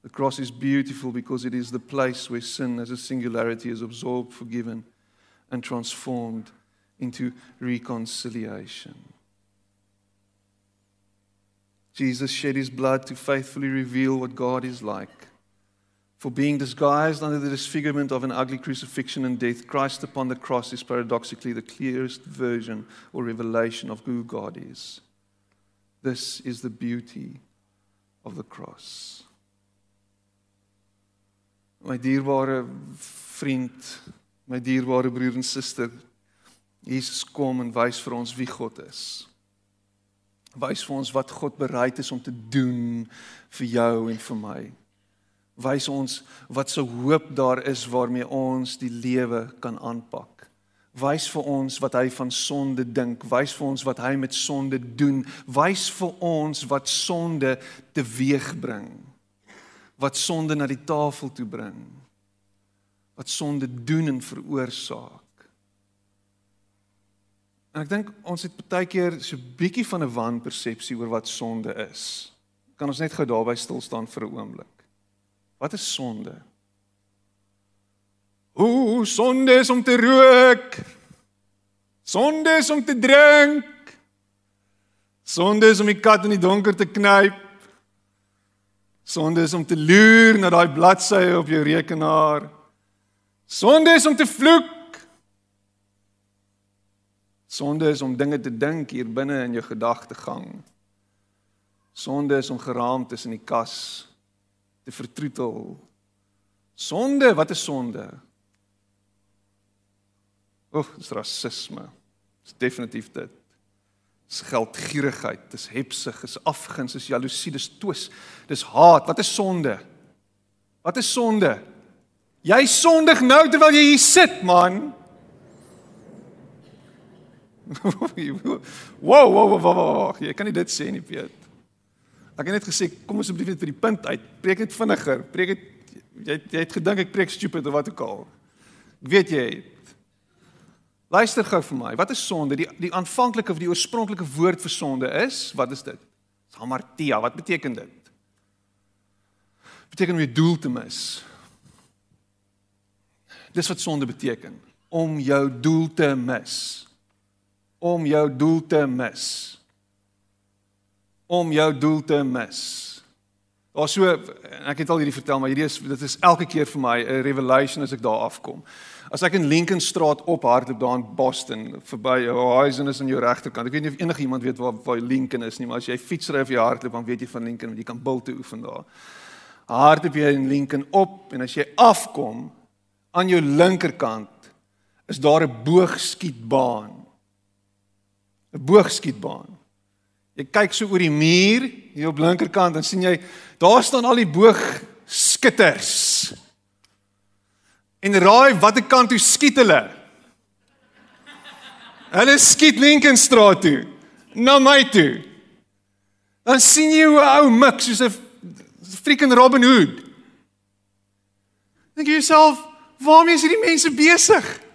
The cross is beautiful because it is the place where sin as a singularity is absorbed, forgiven, and transformed into reconciliation. Jesus shed his blood to faithfully reveal what God is like For being disguised under the disfigurement of an ugly crucifixion and death, Christ upon the cross is paradoxically the clearest version or revelation of who God is. This is the beauty of the cross. My dierbare vriend, my dierbare broer en suster, Jesus kom en wys vir ons wie God is. Wys vir ons wat God bereid is om te doen vir jou en vir my. Wys ons wat se hoop daar is waarmee ons die lewe kan aanpak. Wys vir ons wat hy van sonde dink, wys vir ons wat hy met sonde doen, wys vir ons wat sonde teweegbring. Wat sonde na die tafel toe bring. Wat sonde doen en veroorsaak. En ek dink ons het baie keer so 'n bietjie van 'n wanpersepsie oor wat sonde is. Kan ons net gou daarby stil staan vir 'n oomblik? Wat is sonde? Ooh, sonde is om te rook. Sonde is om te drink. Sonde is om die kat in die donker te knyp. Sonde is om te loer na daai bladsye op jou rekenaar. Sonde is om te vloek. Sonde is om dinge te dink hier binne in jou gedagtegang. Sonde is om geraamd tussen die kas te vertroetel. Sonde, wat is sonde? Oek, dis rasisme. Dis definitief dit. Dis geldgierigheid, dis hebsug, dis afguns, dis jaloesie, dis twis, dis haat. Wat is sonde? Wat is sonde? Jy sondig nou terwyl jy hier sit, man. wow, wow, wow, wow. Jy kan nie dit sê nie, Piet. Ek het net gesê kom asseblief net vir die punt uit. Preek net vinniger. Preek dit jy jy het gedink ek preek stupid of wat ook al. Ek weet jy het. Luister gou vir my. Wat is sonde? Die die aanvanklike of die oorspronklike woord vir sonde is, wat is dit? Hamartia. Wat beteken dit? Beteken om jou doel te mis. Dis wat sonde beteken. Om jou doel te mis om jou doel te mis. Om jou doel te mis. Daar so ek het al hierdie vertel, maar hierdie is dit is elke keer vir my 'n revelation as ek daar afkom. As ek in Lincoln Straat ophardloop daar in Boston verby Horizon is aan jou regterkant. Ek weet nie of enige iemand weet waar waar Lincoln is nie, maar as jy fietsry of jy hardloop dan weet jy van Lincoln want jy kan bil te oefen daar. Hardloop jy in Lincoln op en as jy afkom aan jou linkerkant is daar 'n boogskietbaan 'n boogskietbaan. Jy kyk so oor die muur hier op linkerkant en sien jy daar staan al die boogskutters. En raai watter kant toe skiet hulle? Hulle skiet Lincolnstraat toe, na my toe. Dan sien jy hoe 'n ou mik soos 'n freaking Robin Hood. Dink jy jouself, waarmee is hierdie mense besig?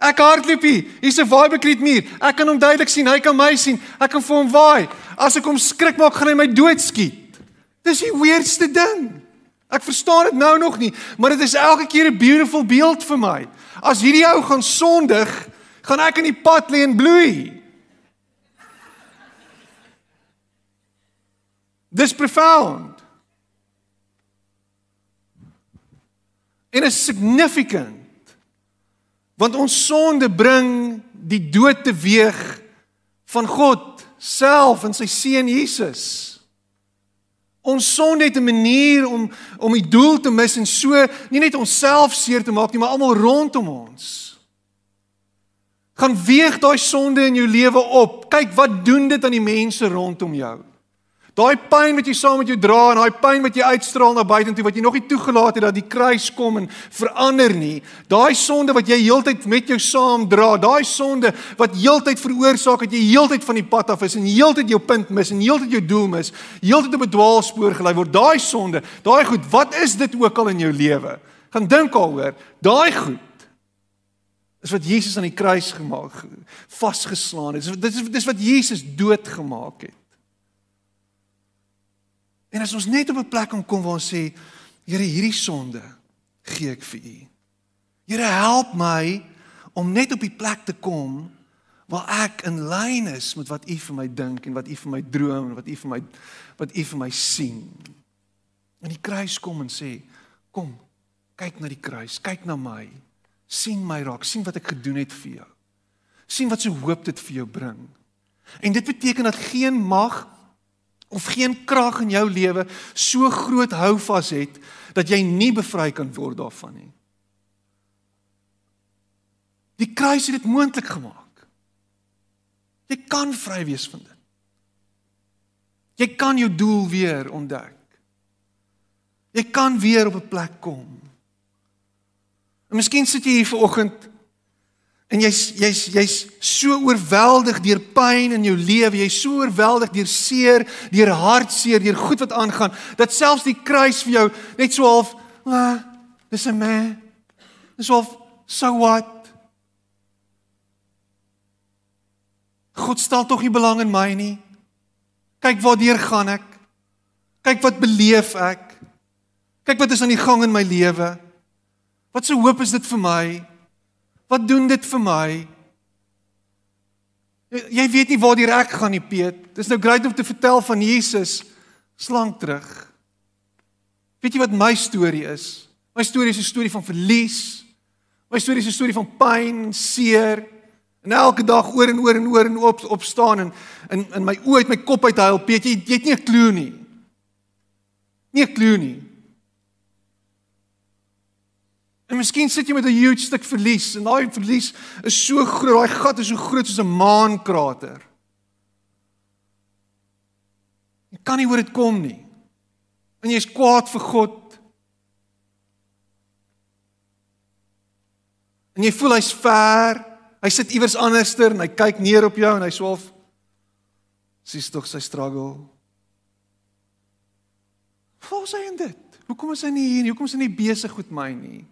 Ek hardloop hier. Hier's 'n vibekriet muur. Ek kan hom duidelik sien. Hy kan my sien. Ek kan vir hom waai. As ek hom skrik maak, gaan hy my doodskiet. Dis die weirdste ding. Ek verstaan dit nou nog nie, maar dit is elke keer 'n beautiful beeld vir my. As hierdie ou gaan sondig, gaan ek in die pad lê en bloei. Dis profound. En is significant. Want ons sonde bring die dood teweeg van God self in sy seun Jesus. Ons sonde het 'n manier om om die doel te mis en so nie net onsself seer te maak nie, maar almal rondom ons. Gaan weeg daai sonde in jou lewe op. Kyk wat doen dit aan die mense rondom jou. Daai pyn wat jy saam met jou dra en daai pyn wat jy uitstraal na buitentoe wat jy nog nie toegelaat het dat die kruis kom en verander nie. Daai sonde wat jy heeltyd met jou saam dra, daai sonde wat heeltyd veroorsaak dat jy heeltyd van die pad af is en heeltyd jou punt mis en heeltyd jou doel mis, heeltyd op 'n dwaalspoor gelei word. Daai sonde, daai goed, wat is dit ook al in jou lewe? Gaan dink daaroor. Daai goed is wat Jesus aan die kruis gemaak, vasgeslaan het. Dit is dis wat Jesus doodgemaak het. En as ons net op 'n plek kom waar ons sê, Here, hierdie sonde gee ek vir U. Here, help my om net op die plek te kom waar ek in lyn is met wat U vir my dink en wat U vir my droom en wat U vir my wat U vir my sien. En die kruis kom en sê, kom, Kyk na die kruis, kyk na my. sien my raak, sien wat ek gedoen het vir jou. sien wat so hoop dit vir jou bring. En dit beteken dat geen mag of geen krag in jou lewe so groot houvas het dat jy nie bevry kan word daarvan nie. Die kruis het dit moontlik gemaak. Jy kan vry wees van dit. Jy kan jou doel weer ontdek. Jy kan weer op 'n plek kom. En miskien sit jy hier vanoggend En jy's jy's jy's so oorweldig deur pyn in jou lewe, jy's so oorweldig deur seer, deur hartseer, deur goed wat aangaan, dat selfs die kruis vir jou net so half, ah, dis 'n man. Dis half so what? God stel tog nie belang in my nie. Kyk waartoe gaan ek? Kyk wat beleef ek? Kyk wat is aan die gang in my lewe? Wat 'n so hoop is dit vir my? Wat doen dit vir my? Jy weet nie waar die rek gaan nie, Piet. Dis nou great om te vertel van Jesus slank terug. Weet jy wat my storie is? My storie is 'n storie van verlies. My storie is 'n storie van pyn seer. En elke dag oor en oor en oor en op opstaan en in in my oë uit my kop uit huil, Piet, jy, jy het nie 'n klou nie. Nie 'n klou nie. En miskien sit jy met 'n huge stuk verlies en daai verlies is so groot, daai gat is so groot soos 'n maankrater. Jy kan nie oor dit kom nie. En jy's kwaad vir God. En jy voel hy's ver. Hy sit iewers anderster en hy kyk neer op jou en hy swaalf sies tog sy struggle. Hoe sê hy dit? Hoekom is hy nie hier nie? Hoekom is hy nie besig met my nie?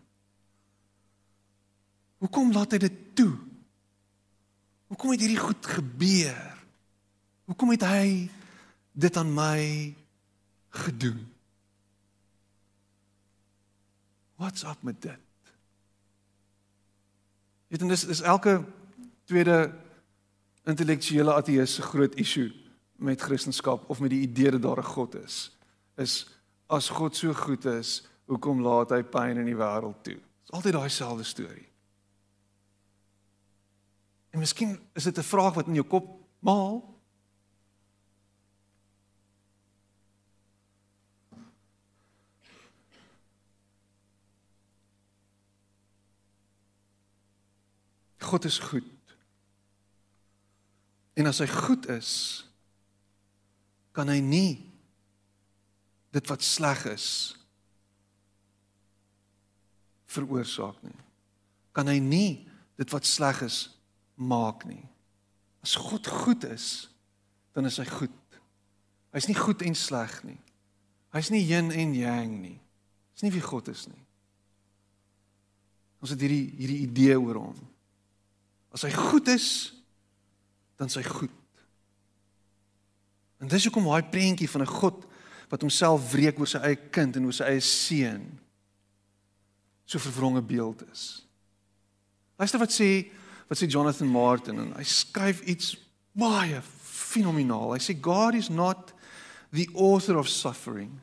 Hoekom laat hy dit toe? Hoekom het hierdie goed gebeur? Hoekom het hy dit aan my gedoen? What's up met dit? En dis is elke tweede intellektuele ateïs se groot issue met Christendom of met die idee dat daar 'n God is. Is as God so goed is, hoekom laat hy pyn in die wêreld toe? Dis altyd daai selfde storie. En miskien is dit 'n vraag wat in jou kop maal. God is goed. En as hy goed is, kan hy nie dit wat sleg is veroorsaak nie. Kan hy nie dit wat sleg is maak nie. As God goed is, dan is hy goed. Hy's nie goed en sleg nie. Hy's nie yin en yang nie. Dis nie wie God is nie. Ons het hierdie hierdie idee oor hom. As hy goed is, dan is hy goed. En dis hoekom daai prentjie van 'n God wat homself wreek oor sy eie kind en oor sy eie seun so vervronge beeld is. Luister wat sê wat sê Jonathan Martin en hy skryf iets baie fenomenaal. Hy sê God is not the author of suffering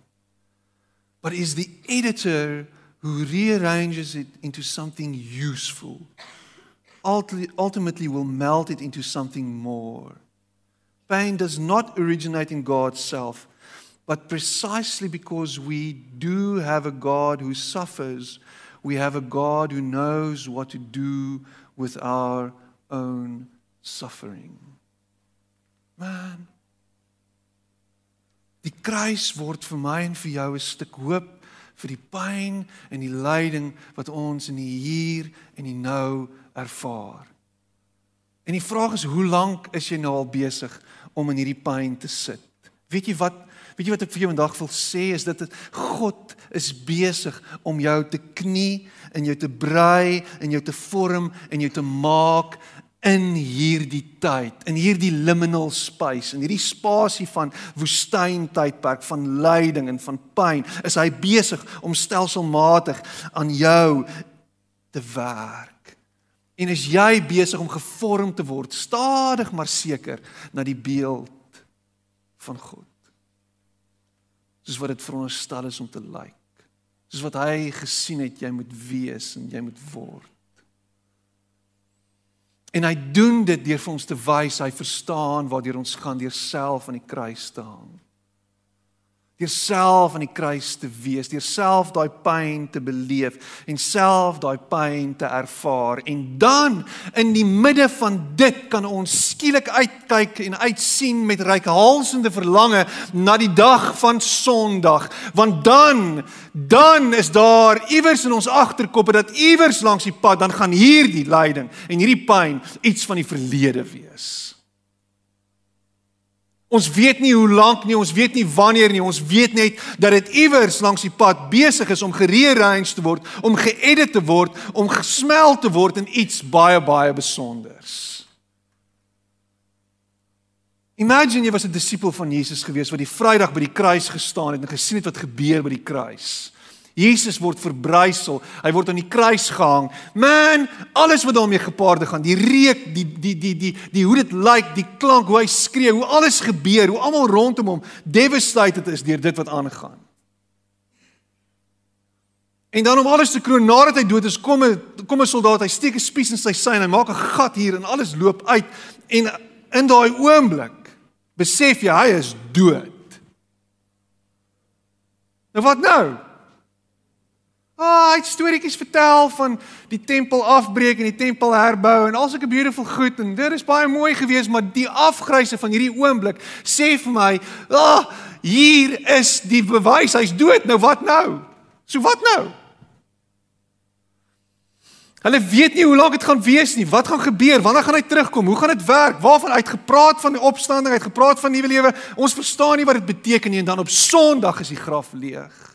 but is the editor who rearranges it into something useful. Ultimately will melt it into something more. Pain does not originate in God's self, but precisely because we do have a God who suffers, we have a God who knows what to do with our own suffering. Man. Die kruis word vir my en vir jou 'n stuk hoop vir die pyn en die lyding wat ons in die hier en die nou ervaar. En die vraag is hoe lank is jy nou al besig om in hierdie pyn te sit? Weet jy wat Weet jy wat ek vir jou vandag wil sê is dit God is besig om jou te knie en jou te brei en jou te vorm en jou te maak in hierdie tyd, in hierdie liminal space, in hierdie spasie van woestyntydperk van lyding en van pyn, is hy besig om stelselmatig aan jou te werk. En is jy besig om gevorm te word stadig maar seker na die beeld van God? Soos wat dit veronderstel is om te lyk. soos wat hy gesien het jy moet wees en jy moet word. En hy doen dit deur vir ons te wys hy verstaan waartoe ons gaan deur self aan die kruis te hang deur self aan die kruis te wees, deur self daai pyn te beleef en self daai pyn te ervaar en dan in die midde van dit kan ons skielik uitkyk en uitsien met reikhalsende verlange na die dag van Sondag, want dan dan is daar iewers in ons agterkoppe dat iewers langs die pad dan gaan hierdie lyding en hierdie pyn iets van die verlede wees. Ons weet nie hoe lank nie, ons weet nie wanneer nie, ons weet net dat dit iewers langs die pad besig is om gerearrange te word, om geëdit te word, om gesmelt te word in iets baie baie besonders. Imagine jy was 'n disipel van Jesus gewees wat die Vrydag by die kruis gestaan het en gesien het wat gebeur by die kruis. Jesus word verbrysel. Hy word aan die kruis gehang. Man, alles wat daarmee gepaard gaan, die reuk, die die die die die hoe dit lyk, die klank, hoe hy skree, hoe alles gebeur, hoe almal rondom hom devastated is deur dit wat aangaan. En dan om alles te kroon nadat hy dood is, kom 'n kom 'n soldaat, hy steek 'n spies in sy sy en hy maak 'n gat hier en alles loop uit en in daai oomblik besef jy hy is dood. Nou wat nou? Ah, hy het storieetjies vertel van die tempel afbreek en die tempel herbou en al sulke beautiful goed en dit is baie mooi geweest, maar die afgryse van hierdie oomblik sê vir my, "Ag, oh, hier is die bewys, hy's dood. Nou wat nou?" So wat nou? Hulle weet nie hoe lank dit gaan wees nie. Wat gaan gebeur? Wanneer gaan hy terugkom? Hoe gaan dit werk? Waarvan hy het gepraat van die opstanding, hy het gepraat van nuwe lewe. Ons verstaan nie wat dit beteken nie en dan op Sondag is die graf leeg.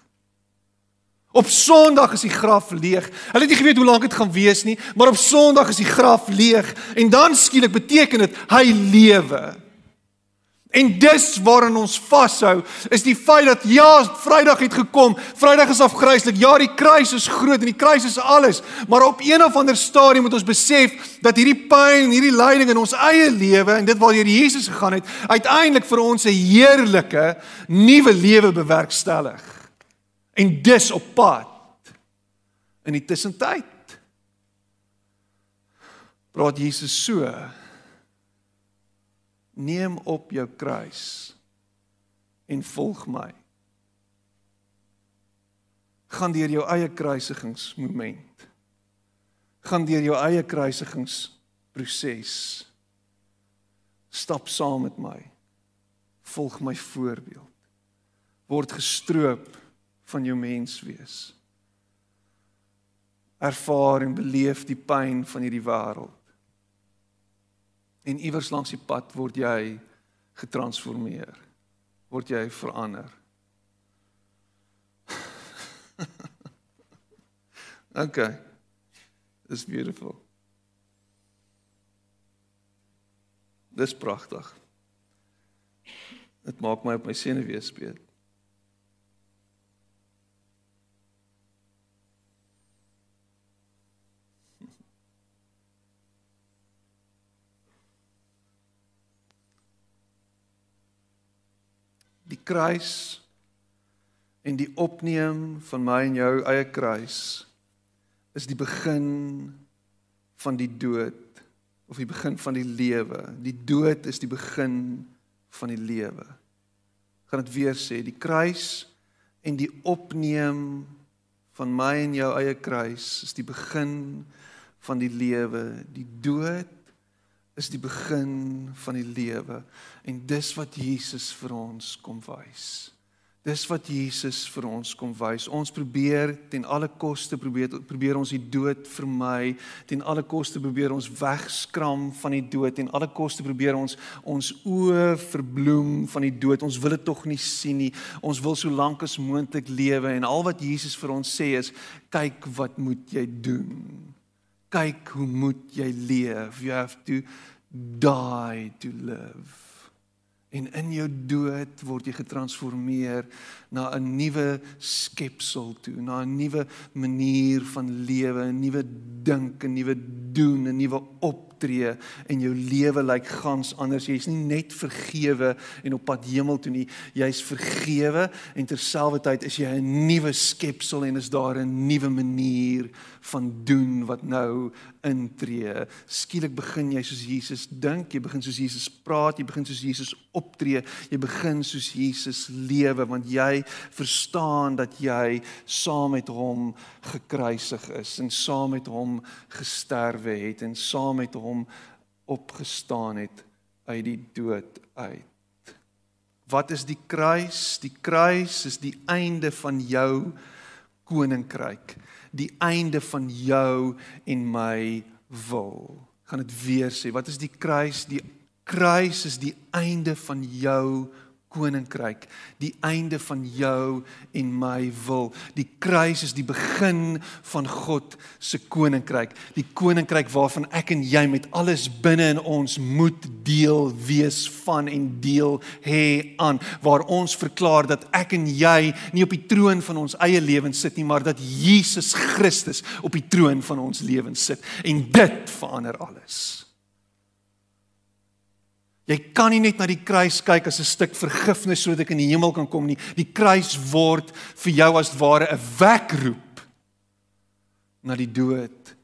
Op Sondag is die graf leeg. Hulle het nie geweet hoe lank dit gaan wees nie, maar op Sondag is die graf leeg en dan skielik beteken dit hy lewe. En dis waarin ons vashou, is die feit dat ja, Vrydag het gekom. Vrydag is afgryslik. Ja, die kruis is groot en die kruis is alles, maar op een of ander stadium moet ons besef dat hierdie pyn en hierdie lyding in ons eie lewe en dit waartoe Jesus gegaan het, uiteindelik vir ons 'n heerlike nuwe lewe bewerkstellig en dis op pad in die tussentyd. Praat Jesus so neem op jou kruis en volg my. Gaan deur jou eie kruisigingsmoment. Gaan deur jou eie kruisigingsproses. Stap saam met my. Volg my voorbeeld. Word gestroop van jou mens wees. Ervaar en beleef die pyn van hierdie wêreld. En iewers langs die pad word jy getransformeer. Word jy verander. okay. Dis beautiful. Dis pragtig. Dit maak my op my senuwees speel. Die kruis en die opneem van my en jou eie kruis is die begin van die dood of die begin van die lewe. Die dood is die begin van die lewe. Gaan dit weer sê, die kruis en die opneem van my en jou eie kruis is die begin van die lewe. Die dood is die begin van die lewe en dis wat Jesus vir ons kom wys. Dis wat Jesus vir ons kom wys. Ons probeer ten alle koste probeer probeer ons die dood vermy, ten alle koste probeer ons wegskram van die dood, ten alle koste probeer ons ons oë verbloem van die dood. Ons wil dit tog nie sien nie. Ons wil so lank as moontlik lewe en al wat Jesus vir ons sê is kyk wat moet jy doen? Kyk hoe moet jy leef. You have to die to live. En in jou dood word jy getransformeer na 'n nuwe skepsel toe, na 'n nuwe manier van lewe, 'n nuwe dink, 'n nuwe doen, 'n nuwe optree en jou lewe lyk gans anders. Jy's nie net vergewe en op pad hemel toe nie. Jy's vergewe en terselfdertyd is jy 'n nuwe skepsel en is daar 'n nuwe manier van doen wat nou intree. Skielik begin jy soos Jesus dink, jy begin soos Jesus praat, jy begin soos Jesus optree, jy begin soos Jesus lewe want jy verstaan dat jy saam met hom gekruisig is en saam met hom gesterwe het en saam met hom opgestaan het uit die dood uit. Wat is die kruis? Die kruis is die einde van jou koninkryk, die einde van jou en my wil. Gaan dit weer sê, wat is die kruis? Die kruis is die einde van jou koninkryk, die einde van jou en my wil. Die kruis is die begin van God se koninkryk, die koninkryk waarvan ek en jy met alles binne in ons moet deel wees van en deel hê aan, waar ons verklaar dat ek en jy nie op die troon van ons eie lewens sit nie, maar dat Jesus Christus op die troon van ons lewens sit en dit verander alles. Jy kan nie net na die kruis kyk as 'n stuk vergifnis sodat ek in die hemel kan kom nie. Die kruis word vir jou as ware 'n wekroep na die dood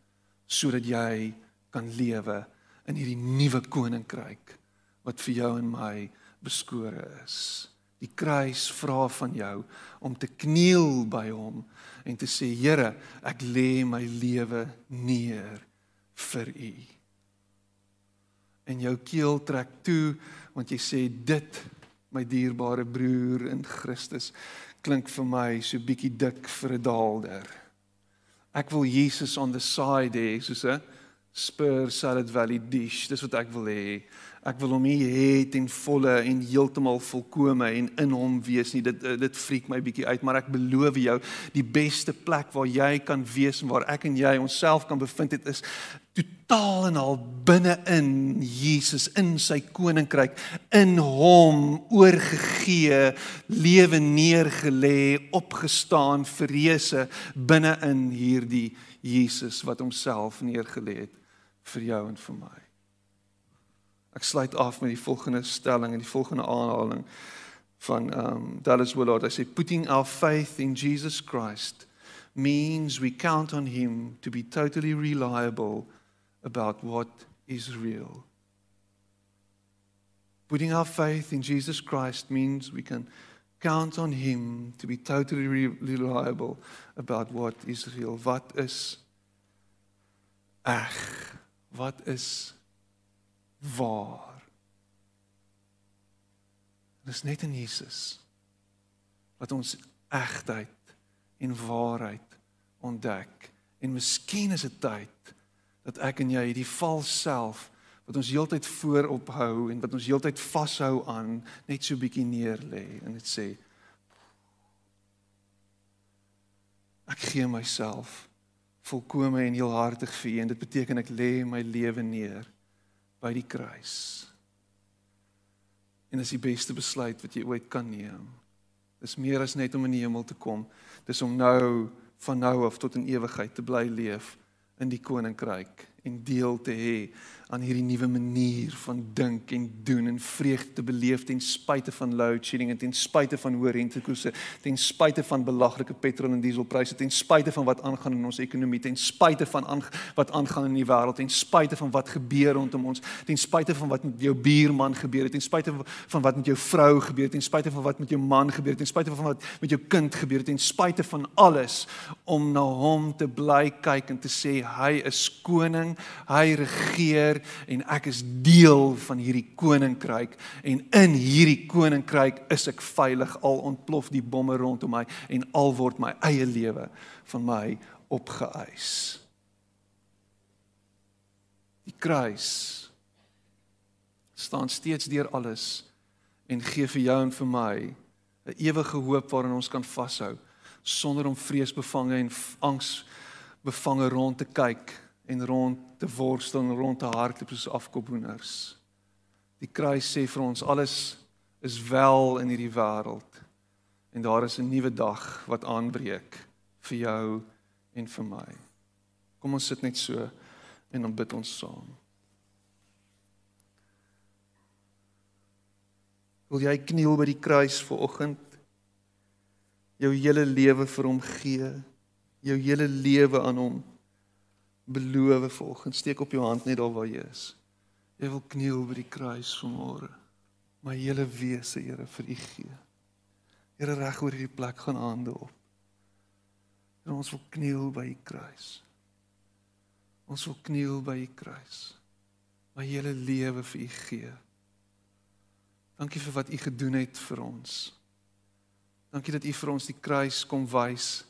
sodat jy kan lewe in hierdie nuwe koninkryk wat vir jou en my beskore is. Die kruis vra van jou om te kniel by hom en te sê Here, ek lê my lewe neer vir U en jou keel trek toe want jy sê dit my dierbare broer in Christus klink vir my so bietjie dik vir 'n daalder. Ek wil Jesus on the side hê soos 'n spur salad valley dish. Dis wat ek wil hê. Ek wil hom hê ten volle en heeltemal volkome en in hom wees nie. Dit dit freak my bietjie uit, maar ek beloof jou, die beste plek waar jy kan wees en waar ek en jy onsself kan bevind het is totaal en al binne in Jesus in sy koninkryk in hom oorgegee lewe neergelê opgestaan verreese binne in hierdie Jesus wat homself neergelê het vir jou en vir my Ek sluit af met die volgende stelling en die volgende aanhaling van um Dallas Willard. Hy sê putting our faith in Jesus Christ means we count on him to be totally reliable about what is real. Putting our faith in Jesus Christ means we can count on him to be totally reliable about what is real. Wat is eg? Wat is waar. Dit is net in Jesus wat ons egtheid en waarheid ontdek. En miskien is dit tyd dat ek en jy hierdie vals self wat ons heeltyd voorop hou en wat ons heeltyd vashou aan net so bietjie neer lê en dit sê ek gee myself volkome en heelhartig vir U en dit beteken ek lê my lewe neer by die kruis. En dis die beste besluit wat jy ooit kan neem. Dis meer as net om in die hemel te kom. Dis om nou van nou af tot in ewigheid te bly leef in die koninkryk en deel te hê aan hierdie nuwe manier van dink en doen en vreugde te beleef ten spyte van load shedding en ten spyte van hoë rentekoerse, ten spyte van belaglike petrol en dieselpryse, ten spyte van wat aangaan in ons ekonomie, ten spyte van aan, wat aangaan in die wêreld, ten spyte van wat gebeur rondom ons, ten spyte van wat met jou buurman gebeur het, ten spyte van wat met jou vrou gebeur het, ten spyte van wat met jou man gebeur het, ten spyte van wat met jou kind gebeur het, ten spyte van alles om na hom te bly kyk en te sê hy is koning, hy regeer Heer en ek is deel van hierdie koninkryk en in hierdie koninkryk is ek veilig al ontplof die bomme rondom my en al word my eie lewe van my opgeëis. Die kruis staan steeds deur alles en gee vir jou en vir my 'n ewige hoop waarin ons kan vashou sonder om vreesbevange en angs bevange rond te kyk en rond te worstel en rond te hardloop soos afkophoenders. Die kruis sê vir ons alles is wel in hierdie wêreld en daar is 'n nuwe dag wat aanbreek vir jou en vir my. Kom ons sit net so En dan bid ons saam. Wil jy kniel by die kruis vanoggend? Jou hele lewe vir hom gee, jou hele lewe aan hom beloof vanoggend. Steek op jou hand net daar waar jy is. Jy wil kniel by die kruis vanmôre. My hele wese, Here, vir U gee. Here reg oor hierdie plek gaan hande op. En ons wil kniel by U kruis. Ons wil kniel by U kruis. My hele lewe vir U gee. Dankie vir wat U gedoen het vir ons. Dankie dat U vir ons die kruis kom wys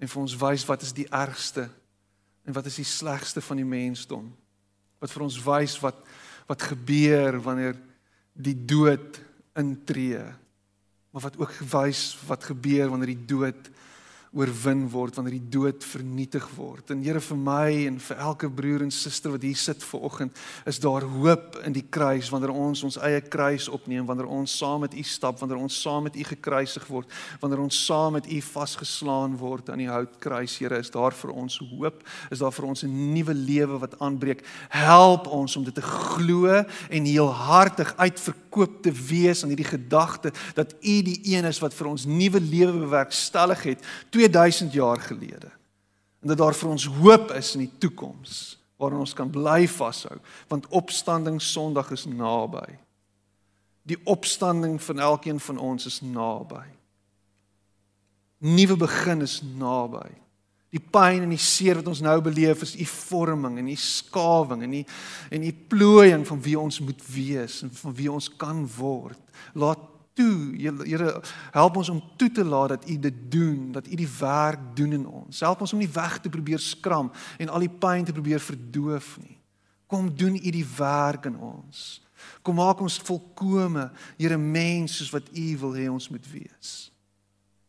en vir ons wys wat is die ergste en wat is die slegste van die mensdom. Wat vir ons wys wat wat gebeur wanneer die dood intree. Maar wat ook wys wat gebeur wanneer die dood oorwin word wanneer die dood vernietig word. En Here vir my en vir elke broer en suster wat hier sit ver oggend, is daar hoop in die kruis wanneer ons ons eie kruis opneem, wanneer ons saam met U stap, wanneer ons saam met U gekruisig word, wanneer ons saam met U vasgeslaan word aan die houtkruis. Here, is daar vir ons hoop? Is daar vir ons 'n nuwe lewe wat aanbreek? Help ons om dit te glo en heelhartig uitverkoop te wees aan hierdie gedagte dat U die een is wat vir ons nuwe lewe bewerkstellig het. 2000 jaar gelede. En dat daar vir ons hoop is in die toekoms waaraan ons kan bly vashou, want opstanding Sondag is naby. Die opstanding van elkeen van ons is naby. Nuwe begin is naby. Die pyn en die seer wat ons nou beleef is u vorming en u skawing en u en u plooiing van wie ons moet wees en van wie ons kan word. Laat toe. Here, help ons om toe te laat dat U dit doen, dat U die werk doen in ons. Help ons om nie weg te probeer skram en al die pyn te probeer verdoof nie. Kom doen U die werk in ons. Kom maak ons volkome, Here, mens soos wat U wil hê ons moet wees.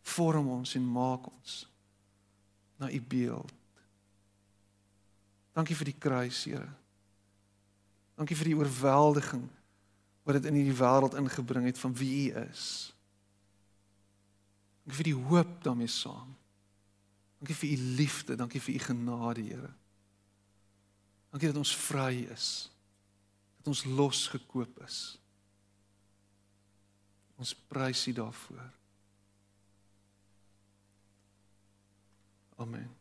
Vorm ons en maak ons na U beeld. Dankie vir die kruis, Here. Dankie vir die oorweldiging wat dit in hierdie wêreld ingebring het van wie U is. Dankie vir die hoop daarmee saam. Dankie vir U liefde, dankie vir U genade, Here. Dankie dat ons vry is. Dat ons losgekoop is. Ons prys U daarvoor. Amen.